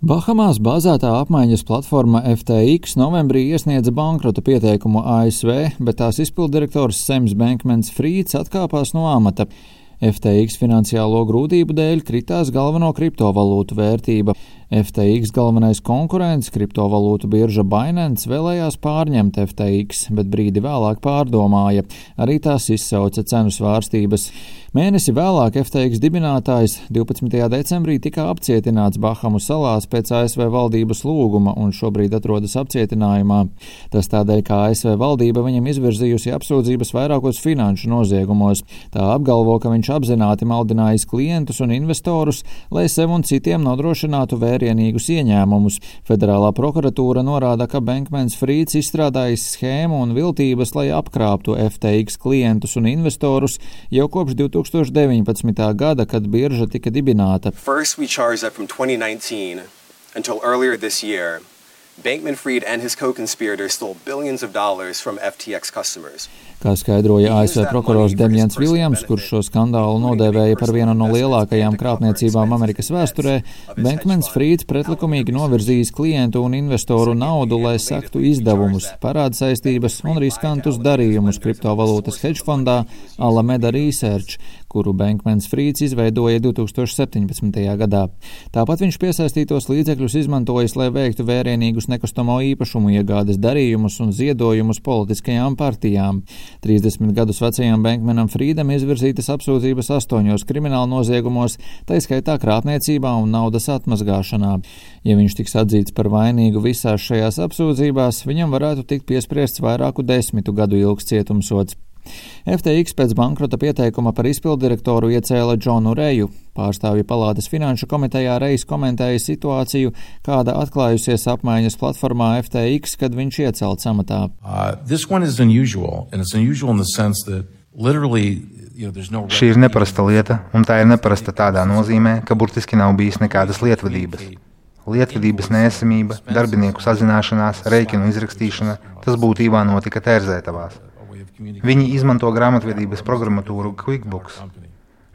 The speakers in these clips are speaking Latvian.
Bahamās bāzētā apmaiņas platforma FTX novembrī iesniedza bankrota pieteikumu ASV, bet tās izpildirektors Sems Bankmans Frīds atkāpās no amata. FTX finansiālo grūtību dēļ kritās galveno kriptovalūtu vērtība. FTX galvenais konkurents, kriptovalūtu birža Binance, vēlējās pārņemt FTX, bet brīdi vēlāk pārdomāja. Arī tās izsauca cenu svārstības. Mēnesi vēlāk FTX dibinātājs 12. decembrī tika apcietināts Bahamu salās pēc ASV valdības lūguma un šobrīd atrodas apcietinājumā. Tas tādēļ, ka ASV valdība viņam izvirzījusi apsūdzības vairākos finanšu noziegumos. Tā apgalvo, ka viņš apzināti maldinājis klientus un investorus, lai sev un citiem nodrošinātu vērtību vērienīgus ieņēmumus. Federālā prokuratūra norāda, ka Bankmans Frīds izstrādājis schēmu un viltības, lai apkrāptu FTX klientus un investorus jau kopš 2019. gada, kad birža tika dibināta. First, until earlier this year, Bankman Fried and his co-conspirators stole billions of dollars from FTX customers. Kā skaidroja ASV prokurors Demjans Viljams, kurš šo skandālu nodēvēja par vienu no lielākajām krāpniecībām Amerikas vēsturē, Bankmans Frīds pretlikumīgi novirzījis klientu un investoru naudu, lai sektu izdevumus, parāda saistības un riskantus darījumus kriptovalūtas hedge fondā Alameda Research, kuru Bankmans Frīds izveidoja 2017. gadā. Tāpat viņš piesaistītos līdzekļus izmantojis, lai veiktu vērienīgus nekustamo īpašumu iegādes darījumus un ziedojumus politiskajām partijām. 30 gadus vecajam Bankmanam Frīdam izvirzītas apsūdzības astoņos krimināla noziegumos, taiskaitā krāpniecībā un naudas atmazgāšanā. Ja viņš tiks atzīts par vainīgu visās šajās apsūdzībās, viņam varētu tikt piespriests vairāku desmitu gadu ilgs cietumsots. FTX pēc bankrota pieteikuma par izpildirektoru iecēla Džonu Reju. Pārstāvju palātas finanšu komitejā Reis komentēja situāciju, kāda atklājusies apmaiņas platformā FTX, kad viņš iecelts amatā. Uh, Šī ir neparasta lieta, un tā ir neparasta tādā nozīmē, ka burtiski nav bijis nekādas lietvedības. Lietvedības neesamība, darbinieku sazināšanās, rēķinu izrakstīšana, tas būtībā notika Tērzētavās. Viņi izmanto grāmatvedības programmatūru QuickBooks.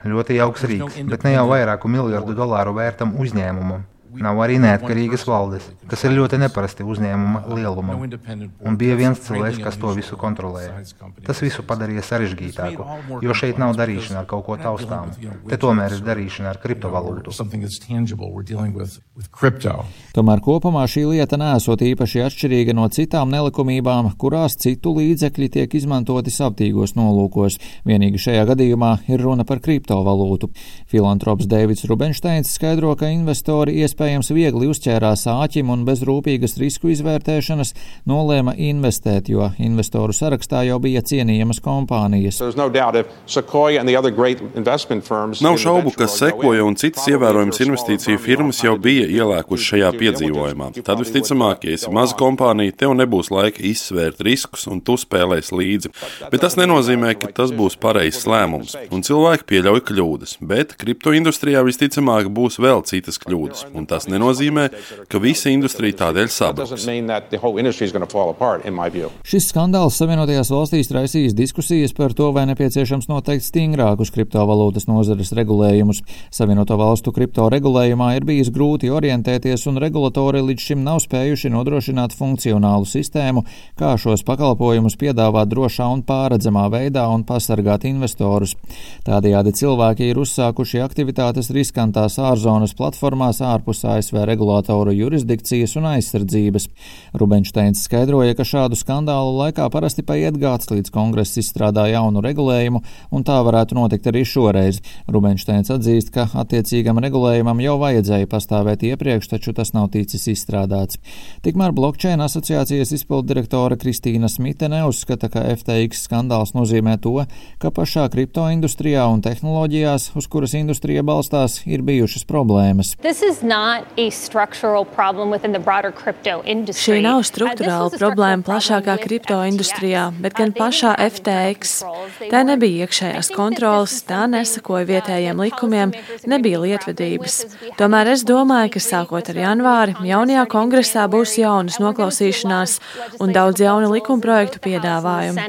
Ļoti jauks rīks, bet ne jau vairāku miljardu dolāru vērtam uzņēmumam. Nav arī neatkarīgas valdes, kas ir ļoti neparasti uzņēmuma lielumam. Un bija viens cilvēks, kas to visu kontrolēja. Tas visu padarīja sarežģītāku, jo šeit nav darīšana ar kaut ko taustāmu. Te tomēr ir darīšana ar kriptovalūtu. Tomēr kopumā šī lieta nesot īpaši atšķirīga no citām nelikumībām, kurās citu līdzekļi tiek izmantoti savtīgos nolūkos. Vienīgi šajā gadījumā ir runa par kriptovalūtu. Filantrops Deivids Rubensteins skaidro, ka investori iespējams iespējams viegli uzķērās āķim un bez rūpīgas risku izvērtēšanas nolēma investēt, jo investoru sarakstā jau bija cienījamas kompānijas. Nav šaubu, ka Sekoja un citas ievērojamas investīciju firmas jau bija ielēkuši šajā piedzīvojumā. Tad visticamāk, ja esi maza kompānija, tev nebūs laika izsvērt riskus un tu spēlēs līdzi. Bet tas nenozīmē, ka tas būs pareizs lēmums. Un cilvēki pieļauj kļūdas. Bet kriptoindustrijā visticamāk būs vēl citas kļūdas. Un tas nenozīmē, ka visa industrija tādēļ sabruks. Šis skandāls Savienotajās valstīs raisījis diskusijas par to, vai nepieciešams noteikt stingrākus kriptovalūtas nozares regulējumus. Savienoto valstu kripto regulējumā ir bijis grūti orientēties, un regulatori līdz šim nav spējuši nodrošināt funkcionālu sistēmu, kā šos pakalpojumus piedāvāt drošā un pāredzamā veidā un pasargāt investorus. Tādējādi cilvēki ir uzsākuši aktivitātes riskantās ārzonas platformās ārpus ASV regulātoru jurisdikcijas un aizsardzības. Rubensteins skaidroja, ka šādu skandālu laikā parasti paiet gads, līdz kongress izstrādā jaunu regulējumu, un tā varētu notikt arī šoreiz. Rubensteins atzīst, ka attiecīgam regulējumam jau vajadzēja pastāvēt iepriekš, taču tas nav ticis izstrādāts. Tikmēr blockchain asociācijas izpildirektore Kristīna Smite neuzskata, ka FTX skandāls nozīmē to, ka pašā kriptoindustrijā un tehnoloģijās, uz kuras industrija balstās, ir bijušas problēmas. Šī nav struktūrāla problēma plašākā kripto industrijā, bet gan pašā FTX. Tā nebija iekšējās kontrolas, tā nesakoja vietējiem likumiem, nebija lietvedības. Tomēr es domāju, ka sākot ar janvāri jaunajā kongresā būs jaunas noklausīšanās un daudz jaunu likumprojektu piedāvājumu.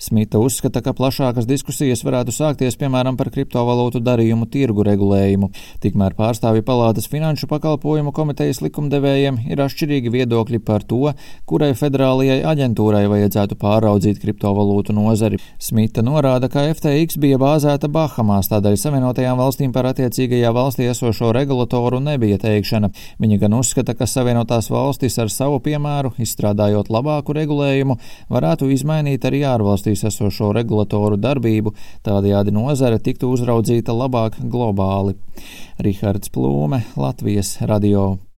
Smita uzskata, ka plašākas diskusijas varētu sākties piemēram par kriptovalūtu darījumu tirgu regulējumu. Tikmēr pārstāvju palātas finanšu pakāpienu pakalpojumu komitejas likumdevējiem ir atšķirīgi viedokļi par to, kurai federālajai aģentūrai vajadzētu pāraudzīt kriptovalūtu nozari. Smita norāda, ka FTX bija bāzēta Bahamās, tādēļ Savienotajām valstīm par attiecīgajā valstī esošo regulatoru nebija teikšana. Viņa gan uzskata, ka Savienotās valstis ar savu piemēru, izstrādājot labāku regulējumu, varētu izmainīt arī ārvalstīs esošo regulatoru darbību, tādējādi nozare tiktu uzraudzīta labāk globāli. Rihards Plūme, Latvijas radio.